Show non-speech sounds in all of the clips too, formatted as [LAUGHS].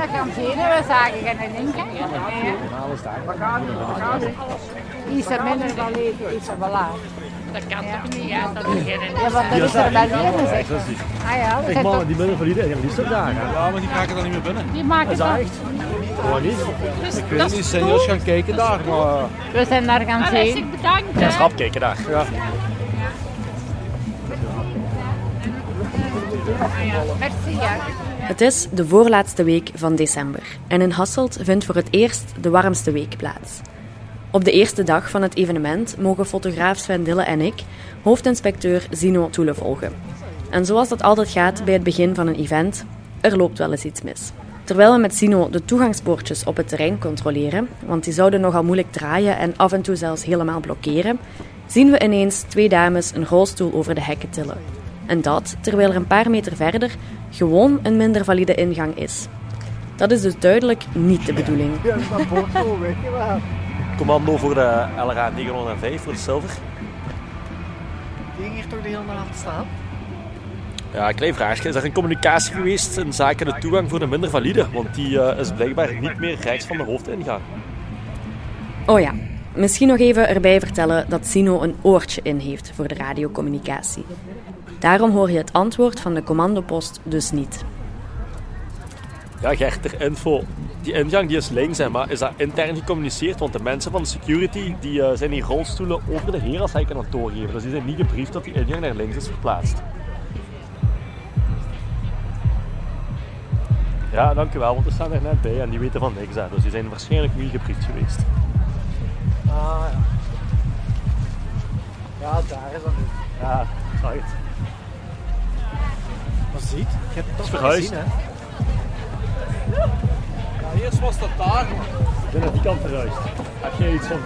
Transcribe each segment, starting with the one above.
aan de kantine, we zagen geen linker. Is er minder valide, is er wel laag. Dat kan toch niet, ja, dat er geen Ja, want dat is er leren, zeg. Ah ja, we toch, die minder valide, die hebben toch daar. Ja, maar die raken dan niet meer binnen. die maken Dat is echt. Gewoon niet. Ik weet niet, seniors gaan kijken daar, maar... we zijn daar gaan zien. ik bedankt. Ja, hè. schrap kijken daar. Ja. Merci, ja. Het is de voorlaatste week van december en in Hasselt vindt voor het eerst de warmste week plaats. Op de eerste dag van het evenement mogen fotograaf Sven Dille en ik hoofdinspecteur Zino Toele volgen. En zoals dat altijd gaat bij het begin van een event, er loopt wel eens iets mis. Terwijl we met Sino de toegangspoortjes op het terrein controleren, want die zouden nogal moeilijk draaien en af en toe zelfs helemaal blokkeren, zien we ineens twee dames een rolstoel over de hekken tillen. En dat terwijl er een paar meter verder gewoon een minder valide ingang is. Dat is dus duidelijk niet de bedoeling. Commando voor de LRA 905 voor de Silver. Die ging hier toch de hele nacht staan? Ja, een klein vraagje. Is er een communicatie geweest in zaken de toegang voor de minder valide? Want die eh, is blijkbaar niet meer rechts van de hoofdingang. Oh ja, misschien nog even erbij vertellen dat Sino een oortje in heeft voor de radiocommunicatie. Daarom hoor je het antwoord van de commandopost dus niet. Ja, Gert, ter info. Die ingang die is links, maar is dat intern gecommuniceerd? Want de mensen van de security die, eh, zijn die rolstoelen over de herenshek aan het doorgeven. Dus die zijn niet gebriefd dat die ingang naar links is verplaatst. Ja, dankjewel, want we staan er net bij en die weten van niks. Hè. Dus die zijn waarschijnlijk niet gebriefd geweest. Ah ja. Ja, daar is dat nu. Ja, right. Maar ziet, je hebt het toch verhuisd. gezien hè? Ja, eerst was dat daar, man. Ik ben naar die kant verhuisd. Heb jij iets van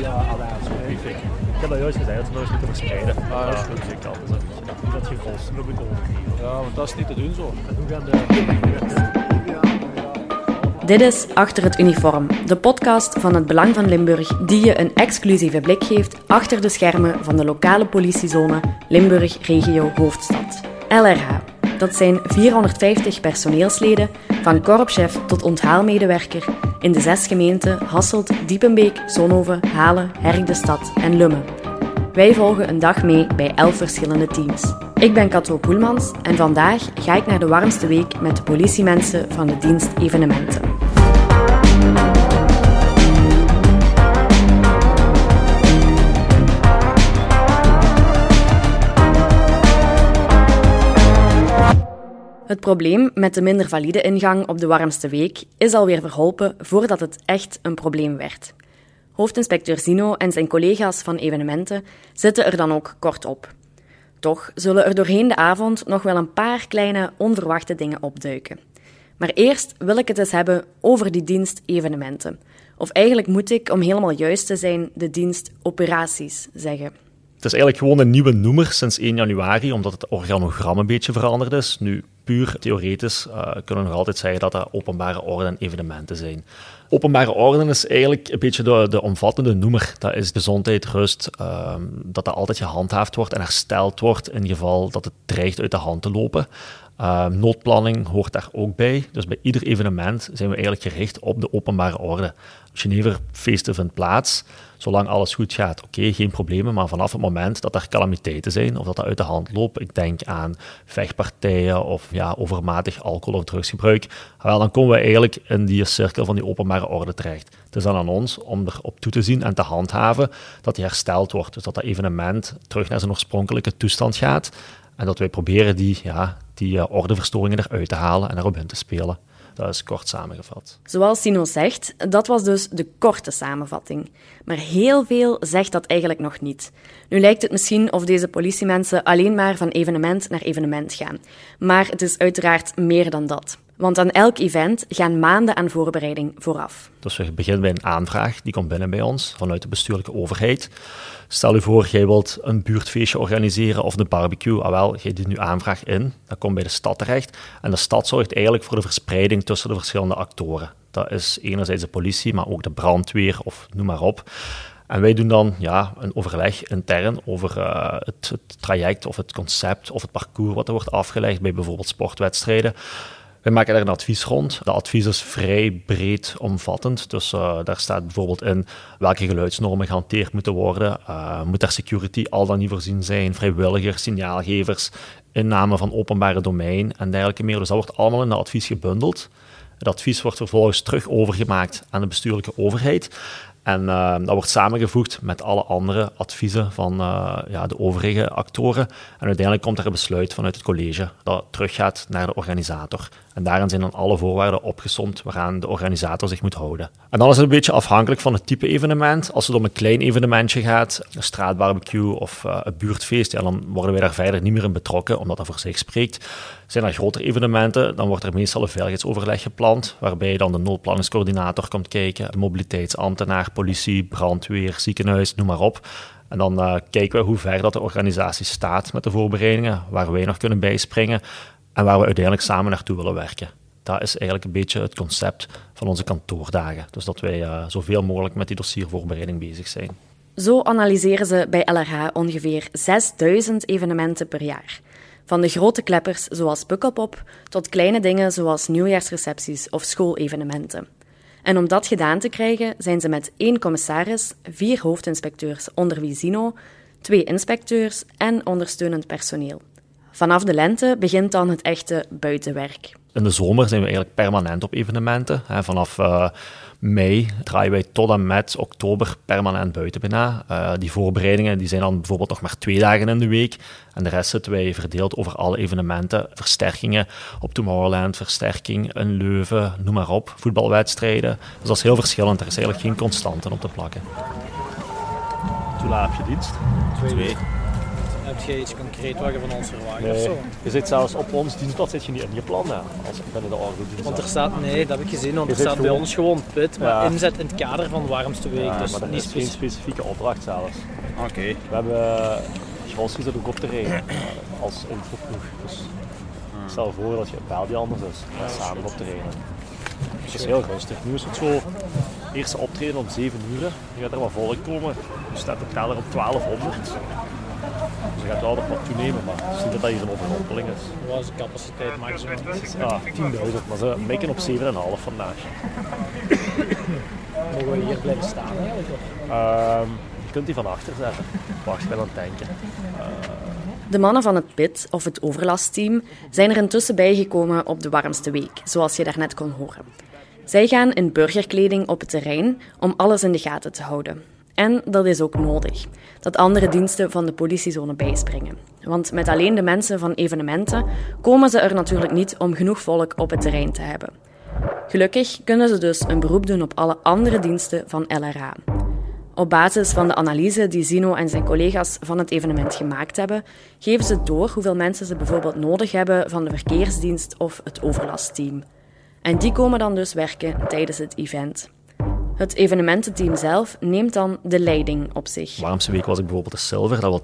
Ja, alleen zo briefing. Ik heb dat juist gezegd, dat ze nog eens moeten verspreiden. Ah, dat is goed. Kant is dat niet. Dat dat je moet overgeven. Ja, want dat is niet te doen zo. En hoe gaan de... Dit is Achter het Uniform, de podcast van het Belang van Limburg die je een exclusieve blik geeft achter de schermen van de lokale politiezone Limburg Regio Hoofdstad. LRH. Dat zijn 450 personeelsleden, van korpschef tot onthaalmedewerker, in de zes gemeenten Hasselt, Diepenbeek, Zonhoven, Halen, Herk-de-Stad en Lummen. Wij volgen een dag mee bij elf verschillende teams. Ik ben Kato Poelmans en vandaag ga ik naar de warmste week met de politiemensen van de dienst Evenementen. Het probleem met de minder valide ingang op de warmste week is alweer verholpen voordat het echt een probleem werd. Hoofdinspecteur Zino en zijn collega's van evenementen zitten er dan ook kort op. Toch zullen er doorheen de avond nog wel een paar kleine onverwachte dingen opduiken. Maar eerst wil ik het eens hebben over die dienst evenementen. Of eigenlijk moet ik, om helemaal juist te zijn, de dienst operaties zeggen. Het is eigenlijk gewoon een nieuwe noemer sinds 1 januari, omdat het organogram een beetje veranderd is. Nu, puur theoretisch eh, kunnen we nog altijd zeggen dat dat openbare orde en evenementen zijn. Openbare orde is eigenlijk een beetje de, de omvattende noemer. Dat is gezondheid, rust, ehm, dat dat altijd gehandhaafd wordt en hersteld wordt in geval dat het dreigt uit de hand te lopen. Ehm, noodplanning hoort daar ook bij. Dus bij ieder evenement zijn we eigenlijk gericht op de openbare orde. Geneverfeesten vindt plaats. Zolang alles goed gaat, oké, geen problemen. Maar vanaf het moment dat er calamiteiten zijn of dat dat uit de hand loopt, ik denk aan vechtpartijen of ja, overmatig alcohol- of drugsgebruik, wel, dan komen we eigenlijk in die cirkel van die openbare orde terecht. Het is dan aan ons om erop toe te zien en te handhaven dat die hersteld wordt. Dus dat dat evenement terug naar zijn oorspronkelijke toestand gaat. En dat wij proberen die, ja, die eh, ordeverstoringen eruit te halen en erop in te spelen. Dat is kort samengevat. Zoals Sino zegt, dat was dus de korte samenvatting. Maar heel veel zegt dat eigenlijk nog niet. Nu lijkt het misschien of deze politiemensen alleen maar van evenement naar evenement gaan. Maar het is uiteraard meer dan dat. Want aan elk event gaan maanden aan voorbereiding vooraf. Dus we beginnen bij een aanvraag, die komt binnen bij ons vanuit de bestuurlijke overheid. Stel u voor, jij wilt een buurtfeestje organiseren of een barbecue. Ah wel, jij doet nu aanvraag in, dat komt bij de stad terecht. En de stad zorgt eigenlijk voor de verspreiding tussen de verschillende actoren. Dat is enerzijds de politie, maar ook de brandweer of noem maar op. En wij doen dan ja, een overleg intern over uh, het, het, traject of het concept of het parcours wat er wordt afgelegd bij bijvoorbeeld sportwedstrijden. Wij maken daar een advies rond. Dat advies is vrij breed omvattend. Dus uh, daar staat bijvoorbeeld in welke geluidsnormen gehanteerd moeten worden. Uh, moet er security al dan niet voorzien zijn, vrijwilligers, signaalgevers, inname van openbare domein en dergelijke meer. Dus dat wordt allemaal in dat advies gebundeld. Het advies wordt vervolgens terug overgemaakt aan de bestuurlijke overheid. En uh, dat wordt samengevoegd met alle andere adviezen van uh, ja, de overige actoren. En uiteindelijk komt er een besluit vanuit het college dat teruggaat naar de organisator. En daarin zijn dan alle voorwaarden opgesomd waaraan de organisator zich moet houden. En dan is het een beetje afhankelijk van het type evenement. Als het om een klein evenementje gaat, een straatbarbecue of uh, een buurtfeest, dan worden wij daar verder niet meer in betrokken, omdat dat voor zich spreekt. Zijn er grotere evenementen, dan wordt er meestal een veiligheidsoverleg gepland, waarbij dan de noodplanningscoördinator komt kijken, de mobiliteitsambtenaar, politie, brandweer, ziekenhuis, noem maar op. En dan uh, kijken we hoe ver dat de organisatie staat met de voorbereidingen, waar wij nog kunnen bijspringen en waar we uiteindelijk samen naartoe willen werken. Dat is eigenlijk een beetje het concept van onze kantoordagen. Dus dat wij uh, zoveel mogelijk met die dossiervoorbereiding bezig zijn. Zo analyseren ze bij LRH ongeveer 6000 evenementen per jaar. Van de grote kleppers zoals Pukkelpop tot kleine dingen zoals nieuwjaarsrecepties of schoolevenementen. En om dat gedaan te krijgen zijn ze met één commissaris, vier hoofdinspecteurs onder wie twee inspecteurs en ondersteunend personeel. Vanaf de lente begint dan het echte buitenwerk. In de zomer zijn we eigenlijk permanent op evenementen. Vanaf uh, mei draaien wij tot en met oktober permanent buiten bijna. Uh, die voorbereidingen die zijn dan bijvoorbeeld nog maar twee dagen in de week. En de rest zitten wij verdeeld over alle evenementen. Versterkingen op Tomorrowland, versterking in Leuven, noem maar op. Voetbalwedstrijden. Dus dat is heel verschillend. Er is eigenlijk geen constante op te plakken. Hoe laat heb je dienst? Twee. Heb je iets concreet wat je van ons verwacht nee. of zo? Je zit zelfs op ons dienstblad zit je niet ingepland hè, als binnen de orgo Want er staat, nee, dat heb ik gezien, want Je er zit staat bij ons gewoon pit, maar Ja. inzet in het kader van de warmste week. Ja, dus maar dat niet is geen specifiek. specifieke opdracht zelfs. Oké. We hebben uh, Gros zit ook op te rijden uh, als infoploeg. Dus stel voor dat je bel die anders is, en samen op te rijden. Dus het is heel rustig. Nu is het zo, eerste optreden om 7 uur. Nu gaat er wat volk komen. Nu staat de teller op 1200. Er gaat wel nog wat toenemen, maar het is niet dat dat hier een overrompeling is. Wat is de capaciteit maximum? Is ah, 10.000, maar ze mikken op 7,5 vandaag. [COUGHS] Mogen we hier blijven staan eigenlijk? Ehm, je kunt die van achter zetten. Wacht, ik ben aan het denken. De mannen van het PIT, of het overlastteam, zijn er intussen bijgekomen op de warmste week, zoals je daarnet kon horen. Zij gaan in burgerkleding op het terrein om alles in de gaten te houden. En dat is ook nodig, dat andere diensten van de politiezone bijspringen. Want met alleen de mensen van evenementen komen ze er natuurlijk niet om genoeg volk op het terrein te hebben. Gelukkig kunnen ze dus een beroep doen op alle andere diensten van LRA. Op basis van de analyse die Zino en zijn collega's van het evenement gemaakt hebben, geven ze door hoeveel mensen ze bijvoorbeeld nodig hebben van de verkeersdienst of het overlastteam. En die komen dan dus werken tijdens het event. Het evenemententeam zelf neemt dan de leiding op zich. warmste week was ik bijvoorbeeld de Silver. Dat wil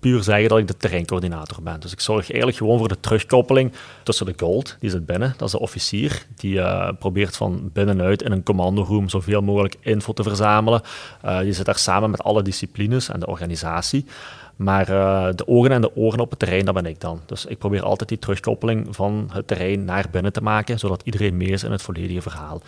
puur zeggen dat ik de terreincoördinator ben. Dus ik zorg eigenlijk gewoon voor de terugkoppeling tussen de Gold, die zit binnen, dat is de officier, die uh, probeert van binnenuit in een commandoroom zoveel mogelijk info te verzamelen. Uh, die zit daar samen met alle disciplines en de organisatie. Maar uh, de ogen en de oren op het terrein, dat ben ik dan. Dus ik probeer altijd die terugkoppeling van het terrein naar binnen te maken, zodat iedereen mee is in het volledige verhaal.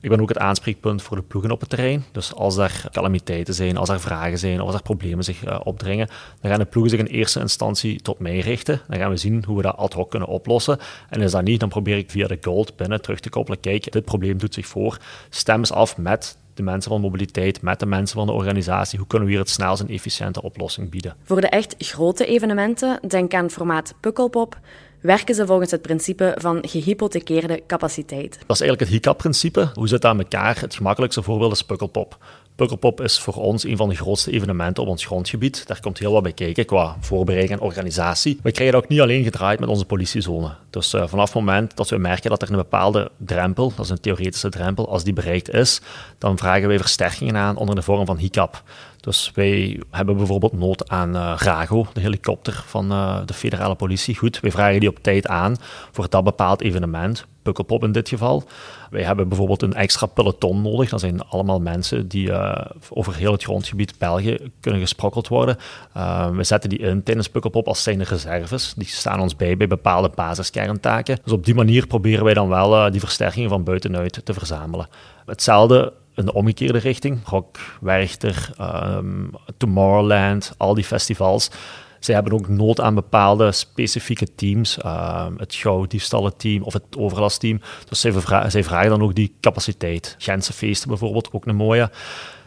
Ik ben ook het aanspreekpunt voor de ploegen op het terrein. Dus als er calamiteiten zijn, als er vragen zijn, of als er problemen zich uh, opdringen, dan gaan de ploegen zich in eerste instantie tot mij richten. Dan gaan we zien hoe we dat ad hoc kunnen oplossen. En is dat niet, dan probeer ik via de Gold binnen terug te koppelen. Kijk, dit probleem doet zich voor. Stem eens af met de mensen van mobiliteit, met de mensen van de organisatie. Hoe kunnen we hier het snelst een efficiënte oplossing bieden? Voor de echt grote evenementen, denk aan het formaat Pukkelpop, werken ze volgens het principe van gehypothekeerde capaciteit. Dat is eigenlijk het HICAP-principe. Hoe zit dat aan elkaar? Het gemakkelijkste voorbeeld is Pukkelpop. Pukkelpop is voor ons een van de grootste evenementen op ons grondgebied. Daar komt heel wat bij kijken qua voorbereiding en organisatie. We krijgen dat ook niet alleen gedraaid met onze politiezone. Dus uh, vanaf het moment dat we merken dat er een bepaalde drempel, dat is een theoretische drempel, als die bereikt is, dan vragen wij versterkingen aan onder de vorm van HICAP. Dus wij hebben bijvoorbeeld nood aan uh, Rago, de helikopter van uh, de federale politie. Goed, wij vragen die op tijd aan voor dat bepaald evenement. Pukkelpop in dit geval. Wij hebben bijvoorbeeld een extra peloton nodig. Dat zijn allemaal mensen die uh, over heel het grondgebied België kunnen gesprokkeld worden. Uh, we zetten die in tijdens Pukkelpop als zijn reserves. Die staan ons bij bij bepaalde basiskerntaken. Dus op die manier proberen wij dan wel uh, die versterkingen van buitenuit te verzamelen. Hetzelfde in de omgekeerde richting. Rock, Werchter, um, Tomorrowland, al die festivals. Zij hebben ook nood aan bepaalde specifieke teams. Uh, het gauwdiefstallenteam of het overlastteam. Dus zij, vra zij, vragen dan ook die capaciteit. Gentse feesten bijvoorbeeld, ook een mooie.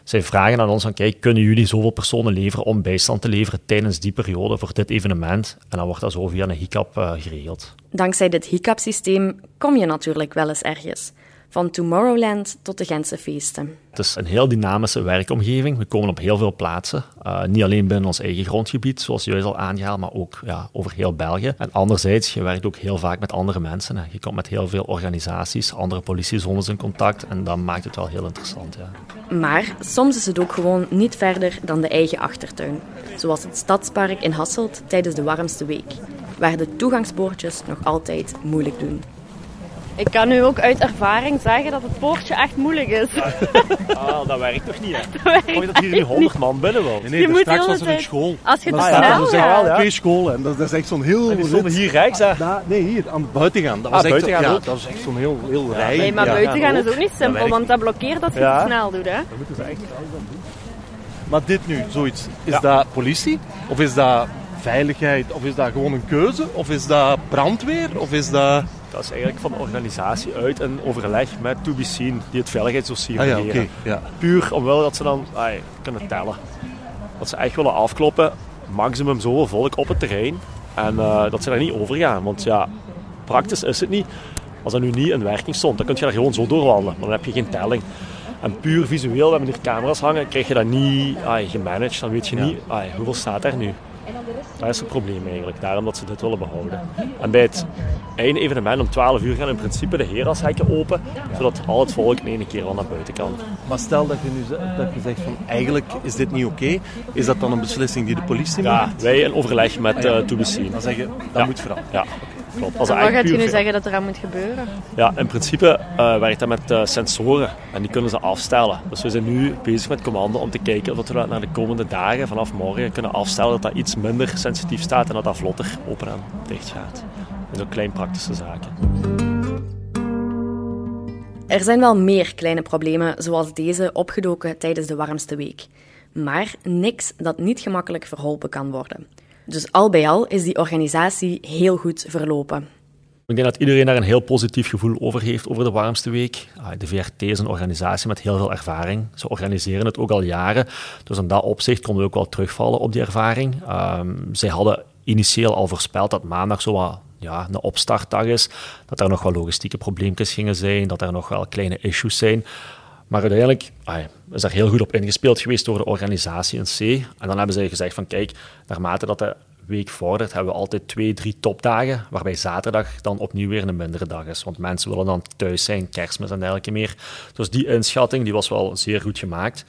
Zij vragen aan ons van, kijk, kunnen jullie zoveel personen leveren om bijstand te leveren tijdens die periode voor dit evenement? En dan wordt dat zo via een HICAP uh, geregeld. Dankzij dit HICAP-systeem kom je natuurlijk wel eens ergens van Tomorrowland tot de Gentse feesten. Het is een heel dynamische werkomgeving. We komen op heel veel plaatsen. Uh, niet alleen binnen ons eigen grondgebied, zoals juist al aangehaald, maar ook ja, over heel België. En anderzijds, je werkt ook heel vaak met andere mensen. Hè. Je komt met heel veel organisaties, andere politiezones in contact. En dat maakt het wel heel interessant. Ja. Maar soms is het ook gewoon niet verder dan de eigen achtertuin. Zoals het Stadspark in Hasselt tijdens de warmste week. Waar de toegangspoortjes nog altijd moeilijk doen. Ik kan nu ook uit ervaring zeggen dat het poortje echt moeilijk is. [LAUGHS] Ah, dat werkt toch niet, hè? Dat werkt dat hier niet 100 man binnen wel. Nee, nee Je moet straks was er een school. Als je te Maar snel ja, dat is gaat. ja. twee scholen. En dat, dat is echt zo'n heel... En die stonden hier rechts, hè? Na- nee, hier, aan het buiten gaan. Dat was Ah, echt, buiten gaan ja, ook? dat was echt zo'n heel, heel rij. Nee, maar Ja, buiten ja, gaan ook. is ook niet simpel, want dat blokkeert als je Ja. te snel doet. Hè? Dat moeten ze echt Maar dit nu, zoiets, is Ja. dat politie? Of is dat veiligheid? Of is dat gewoon een keuze? Of is dat brandweer? Of is dat... Dat is eigenlijk van de organisatie uit in overleg met To Be Seen, die het veiligheidsdossier Ah ja, ja. Puur omwille dat ze dan kunnen tellen. Dat ze echt willen afkloppen, maximum zoveel volk op het terrein. En eh, dat ze daar niet over gaan. Want ja, praktisch is het niet. Als dat nu niet in werking stond, dan kun je daar gewoon zo doorwandelen. Maar dan heb je geen telling. En puur visueel, we hebben hier camera's hangen, krijg je dat niet ai, gemanaged. Dan weet je niet hoeveel staat er nu. Dat is het probleem eigenlijk, daarom dat ze dit willen behouden. En bij het einde evenement om 12 uur gaan in principe de herashekken open, zodat al het volk in één keer al naar buiten kan. Maar stel dat je nu dat je zegt van eigenlijk is dit niet oké. Is dat dan een beslissing die de politie Ja, neemt? wij in overleg met uh, Be Seen. Dan zeggen dat Ja. moet veranderen. Ja, klopt. Als En wat gaat je puur- nu zeggen dat er aan moet gebeuren? Ja, in principe eh, werkt dat met eh, sensoren en die kunnen ze afstellen. Dus we zijn nu bezig met commando om te kijken of we dat naar de komende dagen vanaf morgen kunnen afstellen dat dat iets minder sensitief staat en dat dat vlotter open en dicht gaat. Dat zijn ook klein praktische zaken. Er zijn wel meer kleine problemen zoals deze opgedoken tijdens de warmste week. Maar niks dat niet gemakkelijk verholpen kan worden. Dus al bij al is die organisatie heel goed verlopen. Ik denk dat iedereen daar een heel positief gevoel over heeft over de warmste week. Ah, De VRT is een organisatie met heel veel ervaring. Ze organiseren het ook al jaren. Dus in dat opzicht konden we ook wel terugvallen op die ervaring. Ehm, zij hadden initieel al voorspeld dat maandag zo wat ja, een opstartdag is. Dat er nog wel logistieke probleempjes gingen zijn, dat er nog wel kleine issues zijn. Maar uiteindelijk ah, is daar heel goed op ingespeeld geweest door de organisatie in C. En dan hebben zij gezegd van kijk, naarmate dat de week vordert, hebben we altijd twee, drie topdagen, waarbij zaterdag dan opnieuw weer een mindere dag is. Want mensen willen dan thuis zijn, kerstmis en dergelijke meer. Dus die inschatting die was wel zeer goed gemaakt.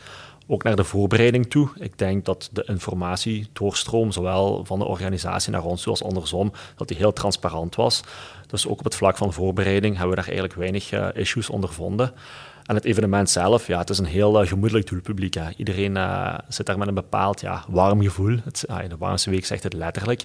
Ook naar de voorbereiding toe. Ik denk dat de informatiedoorstroom, zowel van de organisatie naar ons als andersom, dat die heel transparant was. Dus ook op het vlak van voorbereiding hebben we daar eigenlijk weinig uh, issues ondervonden. En het evenement zelf, ja, het is een heel uh, gemoedelijk doelpubliek. Iedereen uh, zit daar met een bepaald ja, warm gevoel. Het, uh, de warmste week zegt het letterlijk.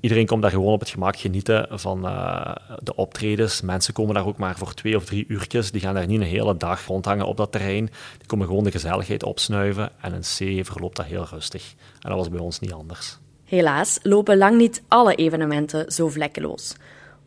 Iedereen komt daar gewoon op het gemak genieten van uh, de optredens. Mensen komen daar ook maar voor twee of drie uurtjes. Die gaan daar niet een hele dag rondhangen op dat terrein. Die komen gewoon de gezelligheid opsnuiven. En in C verloopt dat heel rustig. En dat was bij ons niet anders. Helaas lopen lang niet alle evenementen zo vlekkeloos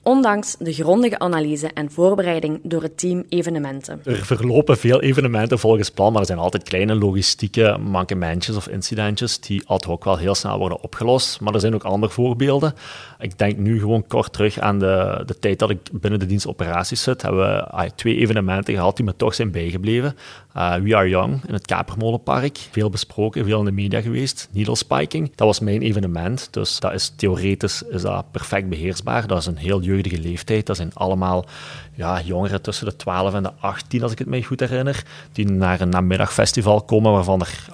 ondanks de grondige analyse en voorbereiding door het team evenementen. Er verlopen veel evenementen volgens plan, maar er zijn altijd kleine logistieke mankementjes of incidentjes die ad hoc wel heel snel worden opgelost. Maar er zijn ook andere voorbeelden. Ik denk nu gewoon kort terug aan de, de tijd dat ik binnen de dienst operaties zit. Hebben we twee evenementen gehad die me toch zijn bijgebleven. Uh, We Are Young in het Kapermolenpark. Veel besproken, veel in de media geweest. Needle spiking. Dat was mijn evenement. Dus dat is theoretisch is dat perfect beheersbaar. Dat is een heel jeugdige leeftijd. Dat zijn allemaal ja, jongeren tussen de 12 en de 18, als ik het me goed herinner, die naar een namiddagfestival komen waarvan er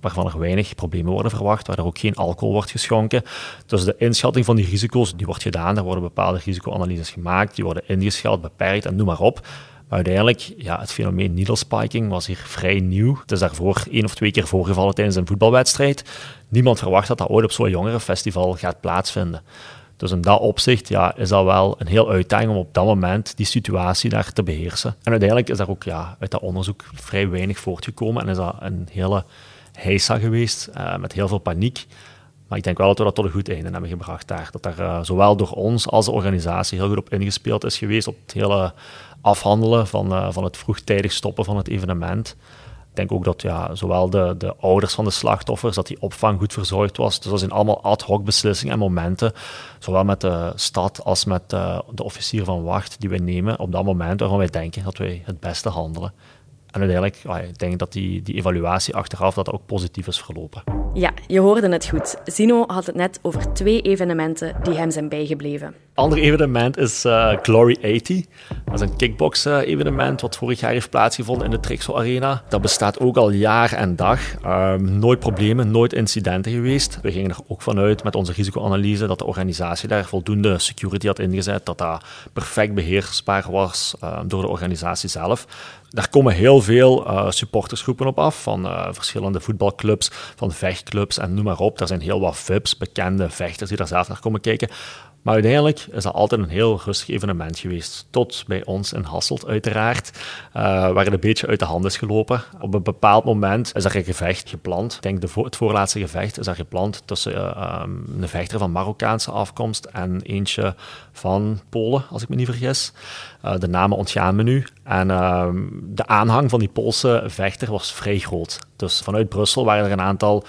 waarvan er weinig problemen worden verwacht, waar er ook geen alcohol wordt geschonken. Dus de inschatting van die risico's, die wordt gedaan. Er worden bepaalde risicoanalyses gemaakt, die worden ingeschat, beperkt en noem maar op. Uiteindelijk, ja, het fenomeen needle spiking was hier vrij nieuw. Het is daarvoor één of twee keer voorgevallen tijdens een voetbalwedstrijd. Niemand verwacht dat dat ooit op zo'n jongerenfestival gaat plaatsvinden. Dus in dat opzicht ja, is dat wel een heel uitdaging om op dat moment die situatie daar te beheersen. En uiteindelijk is daar ook ja, uit dat onderzoek vrij weinig voortgekomen en is dat een hele heisa geweest uh, met heel veel paniek. Maar ik denk wel dat we dat tot een goed einde hebben gebracht daar. Dat daar uh, zowel door ons als de organisatie heel goed op ingespeeld is geweest op het hele afhandelen van, uh, van het vroegtijdig stoppen van het evenement. Ik denk ook dat ja, zowel de, de ouders van de slachtoffers, dat die opvang goed verzorgd was. Dus dat zijn allemaal ad hoc beslissingen en momenten, zowel met de stad als met uh, de officier van wacht, die wij nemen op dat moment waarvan wij denken dat wij het beste handelen. En uiteindelijk, ik denk dat die, die evaluatie achteraf dat ook positief is verlopen. Ja, je hoorde het goed. Zino had het net over twee evenementen die hem zijn bijgebleven. Ander evenement is uh, Glory 80. Dat is een kickbox-evenement wat vorig jaar heeft plaatsgevonden in de Trixo Arena. Dat bestaat ook al jaar en dag. Um, nooit problemen, nooit incidenten geweest. We gingen er ook vanuit met onze risicoanalyse dat de organisatie daar voldoende security had ingezet, dat dat perfect beheersbaar was uh, door de organisatie zelf. Daar komen heel veel uh, supportersgroepen op af, van uh, verschillende voetbalclubs, van vechtclubs en noem maar op. Daar zijn heel wat VIPs, bekende vechters die daar zelf naar komen kijken. Maar uiteindelijk is dat altijd een heel rustig evenement geweest. Tot bij ons in Hasselt, uiteraard, uh, waar het een beetje uit de hand is gelopen. Op een bepaald moment is er een gevecht gepland. Ik denk de het voorlaatste gevecht is er gepland tussen uh, um, een vechter van Marokkaanse afkomst en eentje van Polen, als ik me niet vergis. Uh, de namen ontgaan me nu. En de aanhang van die Poolse vechter was vrij groot. Dus vanuit Brussel waren er een aantal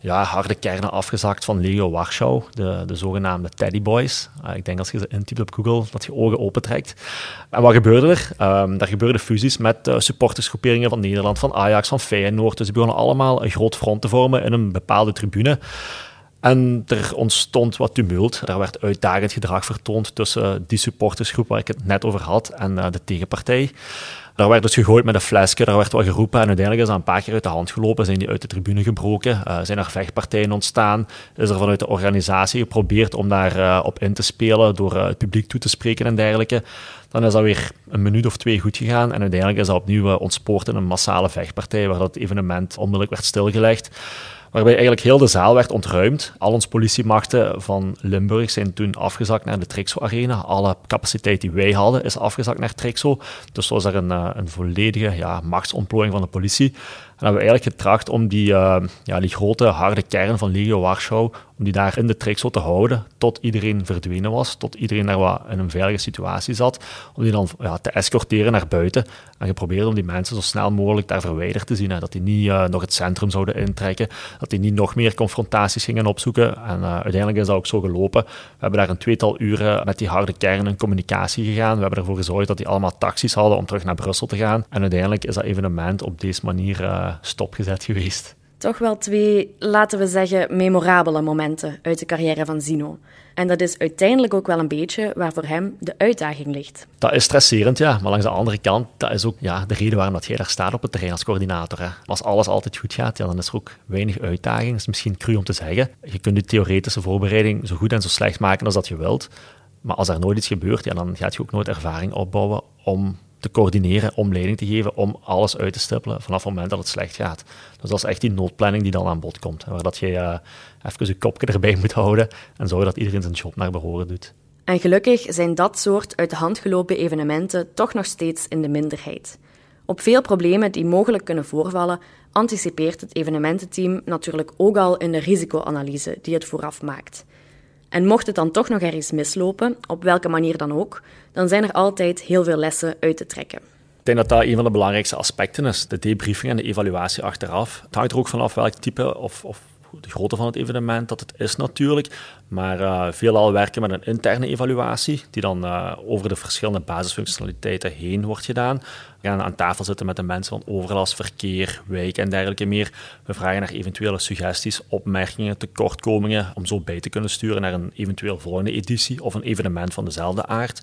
ja, harde kernen afgezakt van Lego Warschau, de, de zogenaamde Teddy Boys. Uh, ik denk als je ze intypt op Google, dat je ogen opentrekt. En wat gebeurde er? Um, daar gebeurden fusies met uh, supportersgroeperingen van Nederland, van Ajax, van Feyenoord. Dus die begonnen allemaal een groot front te vormen in een bepaalde tribune. En er ontstond wat tumult. Er werd uitdagend gedrag vertoond tussen die supportersgroep waar ik het net over had en uh, de tegenpartij. Daar werd dus gegooid met een flesje, daar werd wat geroepen en uiteindelijk is dat een paar keer uit de hand gelopen, zijn die uit de tribune gebroken, uh, zijn er vechtpartijen ontstaan, is er vanuit de organisatie geprobeerd om daar uh, op in te spelen door het publiek toe te spreken en dergelijke. Dan is dat weer een minuut of twee goed gegaan en uiteindelijk is dat opnieuw ontspoord in een massale vechtpartij waar dat evenement onmiddellijk werd stilgelegd waarbij eigenlijk heel de zaal werd ontruimd. Al onze politiemachten van Limburg zijn toen afgezakt naar de Trixo Arena. Alle capaciteit die wij hadden is afgezakt naar Trixo. Dus was er een, een volledige ja, machtsontplooiing van de politie. En hebben we eigenlijk getracht om die, uh, ja, die grote harde kern van Legio Warschau, om die daar in de Trixo te houden, tot iedereen verdwenen was, tot iedereen daar wat in een veilige situatie zat, om die dan ja, te escorteren naar buiten. En geprobeerd om die mensen zo snel mogelijk daar verwijderd te zien, dat die niet uh, nog het centrum zouden intrekken, dat die niet nog meer confrontaties gingen opzoeken. En uh, uiteindelijk is dat ook zo gelopen. We hebben daar een tweetal uren met die harde kern in communicatie gegaan. We hebben ervoor gezorgd dat die allemaal taxis hadden om terug naar Brussel te gaan. En uiteindelijk is dat evenement op deze manier stopgezet geweest. Toch wel twee, laten we zeggen, memorabele momenten uit de carrière van Zino. En dat is uiteindelijk ook wel een beetje waar voor hem de uitdaging ligt. Dat is stresserend, ja. Maar langs de andere kant, dat is ook ja, de reden waarom dat jij daar staat op het terrein als coördinator. Hè. Als alles altijd goed gaat, ja, dan is er ook weinig uitdaging. Dat is misschien cru om te zeggen. Je kunt de theoretische voorbereiding zo goed en zo slecht maken als dat je wilt. Maar als er nooit iets gebeurt, ja, dan gaat je ook nooit ervaring opbouwen om te coördineren, om leiding te geven, om alles uit te stippelen vanaf het moment dat het slecht gaat. Dus dat is echt die noodplanning die dan aan bod komt, waar dat je uh, even je kopje erbij moet houden en zorgen dat iedereen zijn job naar behoren doet. En gelukkig zijn dat soort uit de hand gelopen evenementen toch nog steeds in de minderheid. Op veel problemen die mogelijk kunnen voorvallen, anticipeert het evenemententeam natuurlijk ook al in de risicoanalyse die het vooraf maakt. En mocht het dan toch nog ergens mislopen, op welke manier dan ook, dan zijn er altijd heel veel lessen uit te trekken. Ik denk dat dat een van de belangrijkste aspecten is, de debriefing en de evaluatie achteraf. Het hangt er ook vanaf welk type of, of de grootte van het evenement dat het is natuurlijk. Maar uh, veelal werken met een interne evaluatie, die dan uh, over de verschillende basisfunctionaliteiten heen wordt gedaan. We gaan aan tafel zitten met de mensen van overlast, verkeer, wijk en dergelijke meer. We vragen naar eventuele suggesties, opmerkingen, tekortkomingen, om zo bij te kunnen sturen naar een eventueel volgende editie of een evenement van dezelfde aard.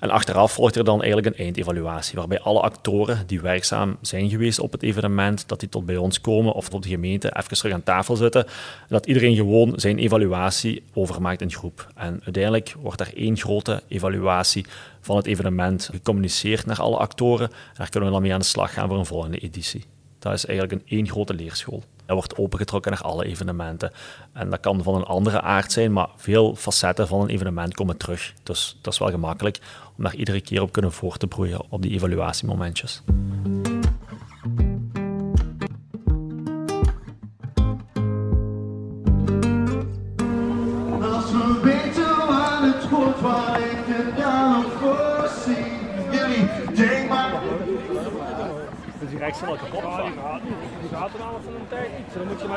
En achteraf volgt er dan eigenlijk een eindevaluatie, waarbij alle actoren die werkzaam zijn geweest op het evenement, dat die tot bij ons komen of tot de gemeente even terug aan tafel zitten, en dat iedereen gewoon zijn evaluatie overmaakt in groep. En uiteindelijk wordt er één grote evaluatie van het evenement gecommuniceerd naar alle actoren. En daar kunnen we dan mee aan de slag gaan voor een volgende editie. Dat is eigenlijk een één grote leerschool. Dat wordt opengetrokken naar alle evenementen. En dat kan van een andere aard zijn, maar veel facetten van een evenement komen terug. Dus dat is wel gemakkelijk om daar iedere keer op kunnen voor te broeien op die evaluatiemomentjes.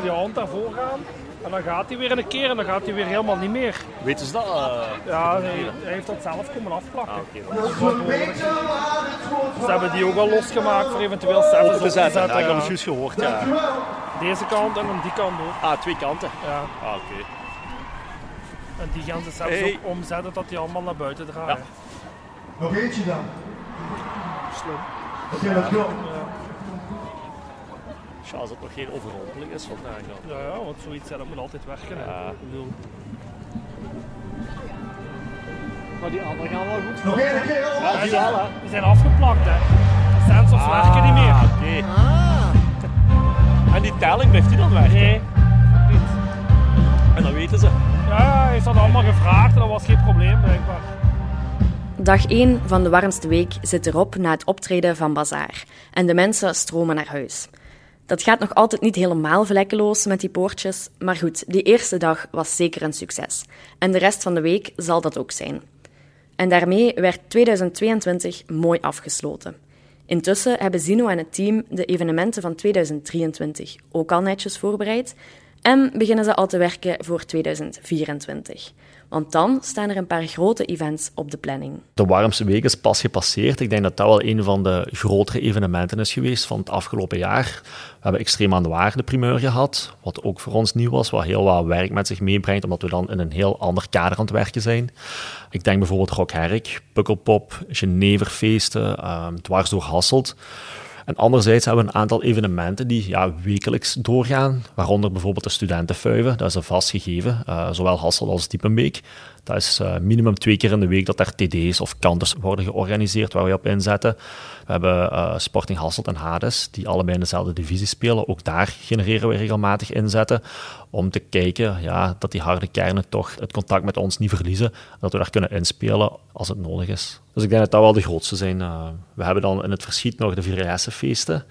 Je die hand daarvoor gaan. En dan gaat hij weer een keer en dan gaat hij weer helemaal niet meer. Weten ze dat? eh? Ja, hij, hij heeft dat zelf komen afplakken. Het wordt, Ze hebben die ook al losgemaakt voor eventueel zelfs Open te zetten. Ja, ik heb ja. het juist gehoord, ja. Deze kant en dan die kant ook. Ah, twee kanten. Ja. Ah, oké. En die gaan ze zelfs Hey. ook omzetten dat die allemaal naar buiten draaien. Nog eentje dan. Slim. Oké, let's go. Als het nog geen overrompeling is vandaag dan. Ja, ja, want zoiets ja, dat moet altijd werken. Ja. Ik bedoel, Maar die anderen gaan wel goed. Nog één keer. Ja, die die zijn afgeplakt, hè. De sensors werken niet meer. Ah, oké. En die telling blijft die dan werken? Nee. En dan weten ze. Ja, hij heeft dat allemaal gevraagd en dat was geen probleem, blijkbaar. Dag 1 van de warmste week zit erop na het optreden van Bazaar. En de mensen stromen naar huis. Dat gaat nog altijd niet helemaal vlekkeloos met die poortjes, maar goed, die eerste dag was zeker een succes. En de rest van de week zal dat ook zijn. En daarmee werd 2022 mooi afgesloten. Intussen hebben Zino en het team de evenementen van 2023 ook al netjes voorbereid en beginnen ze al te werken voor 2024. Want dan staan er een paar grote events op de planning. De warmste week is pas gepasseerd. Ik denk dat dat wel een van de grotere evenementen is geweest van het afgelopen jaar. We hebben extreem aan de waarde primeur gehad, wat ook voor ons nieuw was, wat heel wat werk met zich meebrengt, omdat we dan in een heel ander kader aan het werken zijn. Ik denk bijvoorbeeld Rock Herk, Pukkelpop, Geneverfeesten, ehm, dwars door Hasselt. En anderzijds hebben we een aantal evenementen die ja, wekelijks doorgaan, waaronder bijvoorbeeld de studentenfuiven. Dat is een vast gegeven, eh, zowel Hasselt als Diepenbeek. Dat is eh, minimum twee keer in de week dat er TD's of kanters worden georganiseerd waar we op inzetten. We hebben eh, Sporting Hasselt en Hades, die allebei in dezelfde divisie spelen. Ook daar genereren we regelmatig inzetten om te kijken ja, dat die harde kernen toch het contact met ons niet verliezen. Dat we daar kunnen inspelen als het nodig is. Dus ik denk dat dat wel de grootste zijn. Eh, we hebben dan in het verschiet nog de Vierjesse-feesten.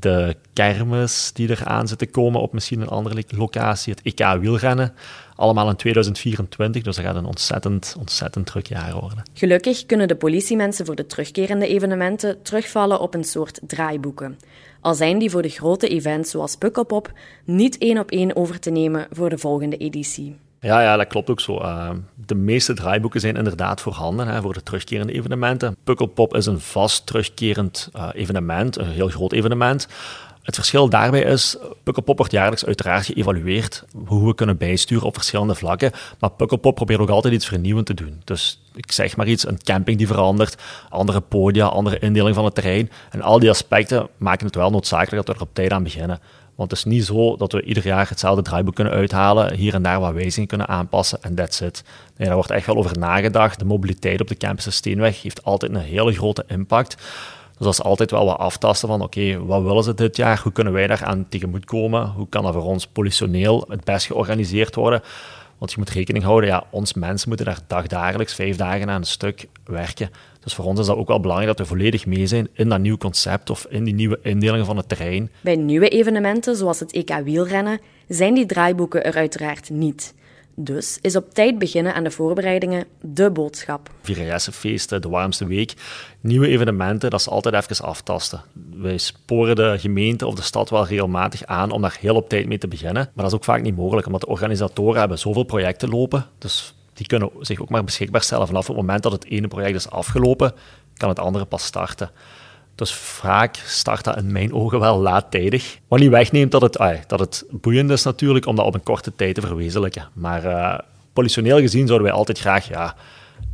De kermis die er aan zitten komen op misschien een andere lo- locatie. Het EK wielrennen. Allemaal in 2024, dus dat gaat een ontzettend, ontzettend druk jaar worden. Gelukkig kunnen de politiemensen voor de terugkerende evenementen terugvallen op een soort draaiboeken. Al zijn die voor de grote events zoals Pukkelpop niet één op één over te nemen voor de volgende editie. Ja, ja, dat klopt ook zo. Uh, de meeste draaiboeken zijn inderdaad voorhanden hè, voor de terugkerende evenementen. Pukkelpop is een vast terugkerend uh, evenement, een heel groot evenement. Het verschil daarbij is, Pukkelpop wordt jaarlijks uiteraard geëvalueerd hoe we kunnen bijsturen op verschillende vlakken. Maar Pukkelpop probeert ook altijd iets vernieuwend te doen. Dus ik zeg maar iets, een camping die verandert, andere podia, andere indeling van het terrein. En al die aspecten maken het wel noodzakelijk dat we er op tijd aan beginnen. Want het is niet zo dat we ieder jaar hetzelfde draaiboek kunnen uithalen, hier en daar wat wijzigingen kunnen aanpassen en that's it. Nee, daar wordt echt wel over nagedacht. De mobiliteit op de campus Steenweg heeft altijd een hele grote impact. Dus dat is altijd wel wat aftasten van, oké, wat willen ze dit jaar? Hoe kunnen wij daar aan tegemoetkomen? Hoe kan dat voor ons politioneel het best georganiseerd worden? Want je moet rekening houden, ja, ons mensen moeten daar dagdagelijks, vijf dagen aan een stuk werken. Dus voor ons is dat ook wel belangrijk dat we volledig mee zijn in dat nieuw concept of in die nieuwe indelingen van het terrein. Bij nieuwe evenementen, zoals het EK wielrennen, zijn die draaiboeken er uiteraard niet. Dus is op tijd beginnen aan de voorbereidingen de boodschap. feesten, de warmste week, nieuwe evenementen, dat is altijd even aftasten. Wij sporen de gemeente of de stad wel regelmatig aan om daar heel op tijd mee te beginnen. Maar dat is ook vaak niet mogelijk, omdat de organisatoren hebben zoveel projecten lopen. Dus die kunnen zich ook maar beschikbaar stellen vanaf het moment dat het ene project is afgelopen, kan het andere pas starten. Dus vaak start dat in mijn ogen wel laattijdig. Wat niet wegneemt dat het, dat het boeiend is natuurlijk om dat op een korte tijd te verwezenlijken. Maar uh, politioneel gezien zouden wij altijd graag ja,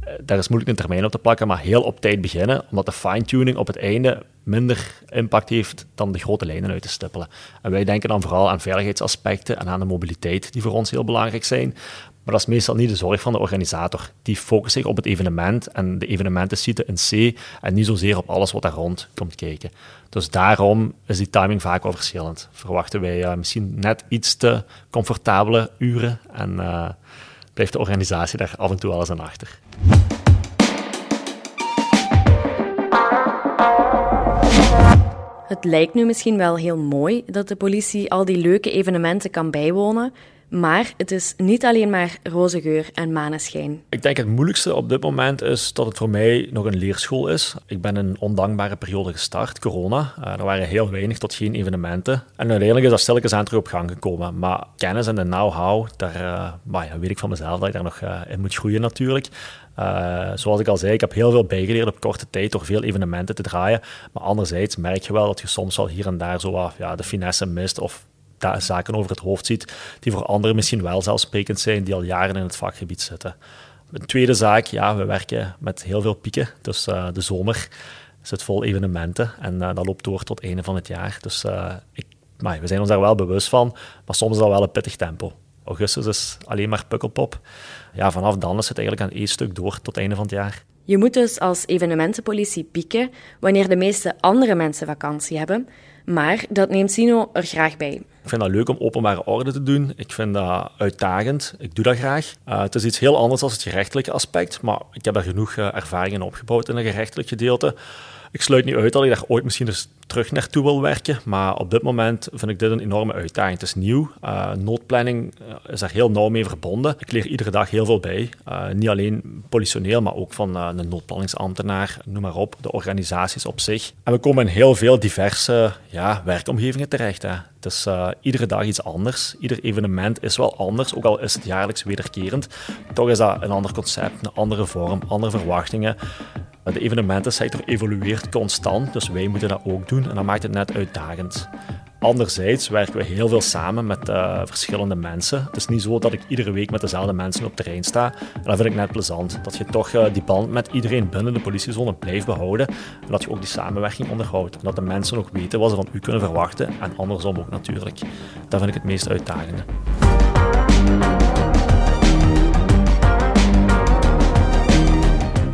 eh, daar is moeilijk een termijn op te plakken, maar heel op tijd beginnen, omdat de fine-tuning op het einde minder impact heeft dan de grote lijnen uit te stippelen. En wij denken dan vooral aan veiligheidsaspecten en aan de mobiliteit, die voor ons heel belangrijk zijn. Maar dat is meestal niet de zorg van de organisator. Die focust zich op het evenement en de evenementensite in C en niet zozeer op alles wat daar rond komt kijken. Dus daarom is die timing vaak wel verschillend. Verwachten wij uh, misschien net iets te comfortabele uren en uh, blijft de organisatie daar af en toe eens aan achter. Het lijkt nu misschien wel heel mooi dat de politie al die leuke evenementen kan bijwonen, maar het is niet alleen maar roze geur en maneschijn. Ik denk het moeilijkste op dit moment is dat het voor mij nog een leerschool is. Ik ben een ondankbare periode gestart, corona. Uh, er waren heel weinig tot geen evenementen. En uiteindelijk is dat stilletjes aan terug op gang gekomen. Maar kennis en de know-how, daar ja, weet ik van mezelf dat ik daar nog uh, in moet groeien natuurlijk. Zoals ik al zei, ik heb heel veel bijgeleerd op korte tijd door veel evenementen te draaien. Maar anderzijds merk je wel dat je soms wel hier en daar zo ja, de finesse mist of zaken over het hoofd ziet die voor anderen misschien wel zelfsprekend zijn, die al jaren in het vakgebied zitten. Een tweede zaak, ja, we werken met heel veel pieken. Dus uh, de zomer zit vol evenementen en uh, dat loopt door tot einde van het jaar. Dus uh, ik, we zijn ons daar wel bewust van, maar soms is dat wel een pittig tempo. Augustus is alleen maar pukkelpop. Ja, vanaf dan is het eigenlijk aan één stuk door tot einde van het jaar. Je moet dus als evenementenpolitie pieken wanneer de meeste andere mensen vakantie hebben, maar dat neemt Sino er graag bij. Ik vind dat leuk om openbare orde te doen. Ik vind dat uitdagend. Ik doe dat graag. Uh, het is iets heel anders dan het gerechtelijke aspect, maar ik heb daar genoeg uh, ervaringen opgebouwd in het gerechtelijk gedeelte. Ik sluit niet uit dat ik daar ooit misschien eens terug naartoe wil werken, maar op dit moment vind ik dit een enorme uitdaging. Het is nieuw. Uh, noodplanning is daar heel nauw mee verbonden. Ik leer iedere dag heel veel bij. Uh, niet alleen politioneel, maar ook van uh, een noodplanningsambtenaar, noem maar op, de organisaties op zich. En we komen in heel veel diverse ja, werkomgevingen terecht. Hè. Het is iedere dag iets anders. Ieder evenement is wel anders, ook al is het jaarlijks wederkerend. Toch is dat een ander concept, een andere vorm, andere verwachtingen. De evenementensector evolueert constant, dus wij moeten dat ook doen en dat maakt het net uitdagend. Anderzijds werken we heel veel samen met uh, verschillende mensen. Het is niet zo dat ik iedere week met dezelfde mensen op terrein sta. En dat vind ik net plezant. Dat je toch uh, die band met iedereen binnen de politiezone blijft behouden. En dat je ook die samenwerking onderhoudt. En dat de mensen ook weten wat ze van u kunnen verwachten. En andersom ook natuurlijk. Dat vind ik het meest uitdagende.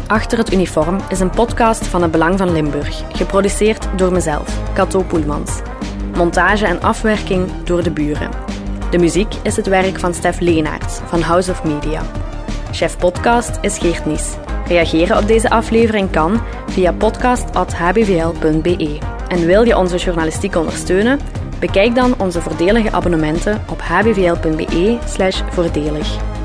Achter het uniform is een podcast van het Belang van Limburg, geproduceerd door mezelf, Cato Poelmans. Montage en afwerking door de buren. De muziek is het werk van Stef Leenaerts van House of Media. Chef podcast is Geert Nies. Reageren op deze aflevering kan via podcast.hbvl.be. En wil je onze journalistiek ondersteunen? Bekijk dan onze voordelige abonnementen op hbvl.be/voordelig.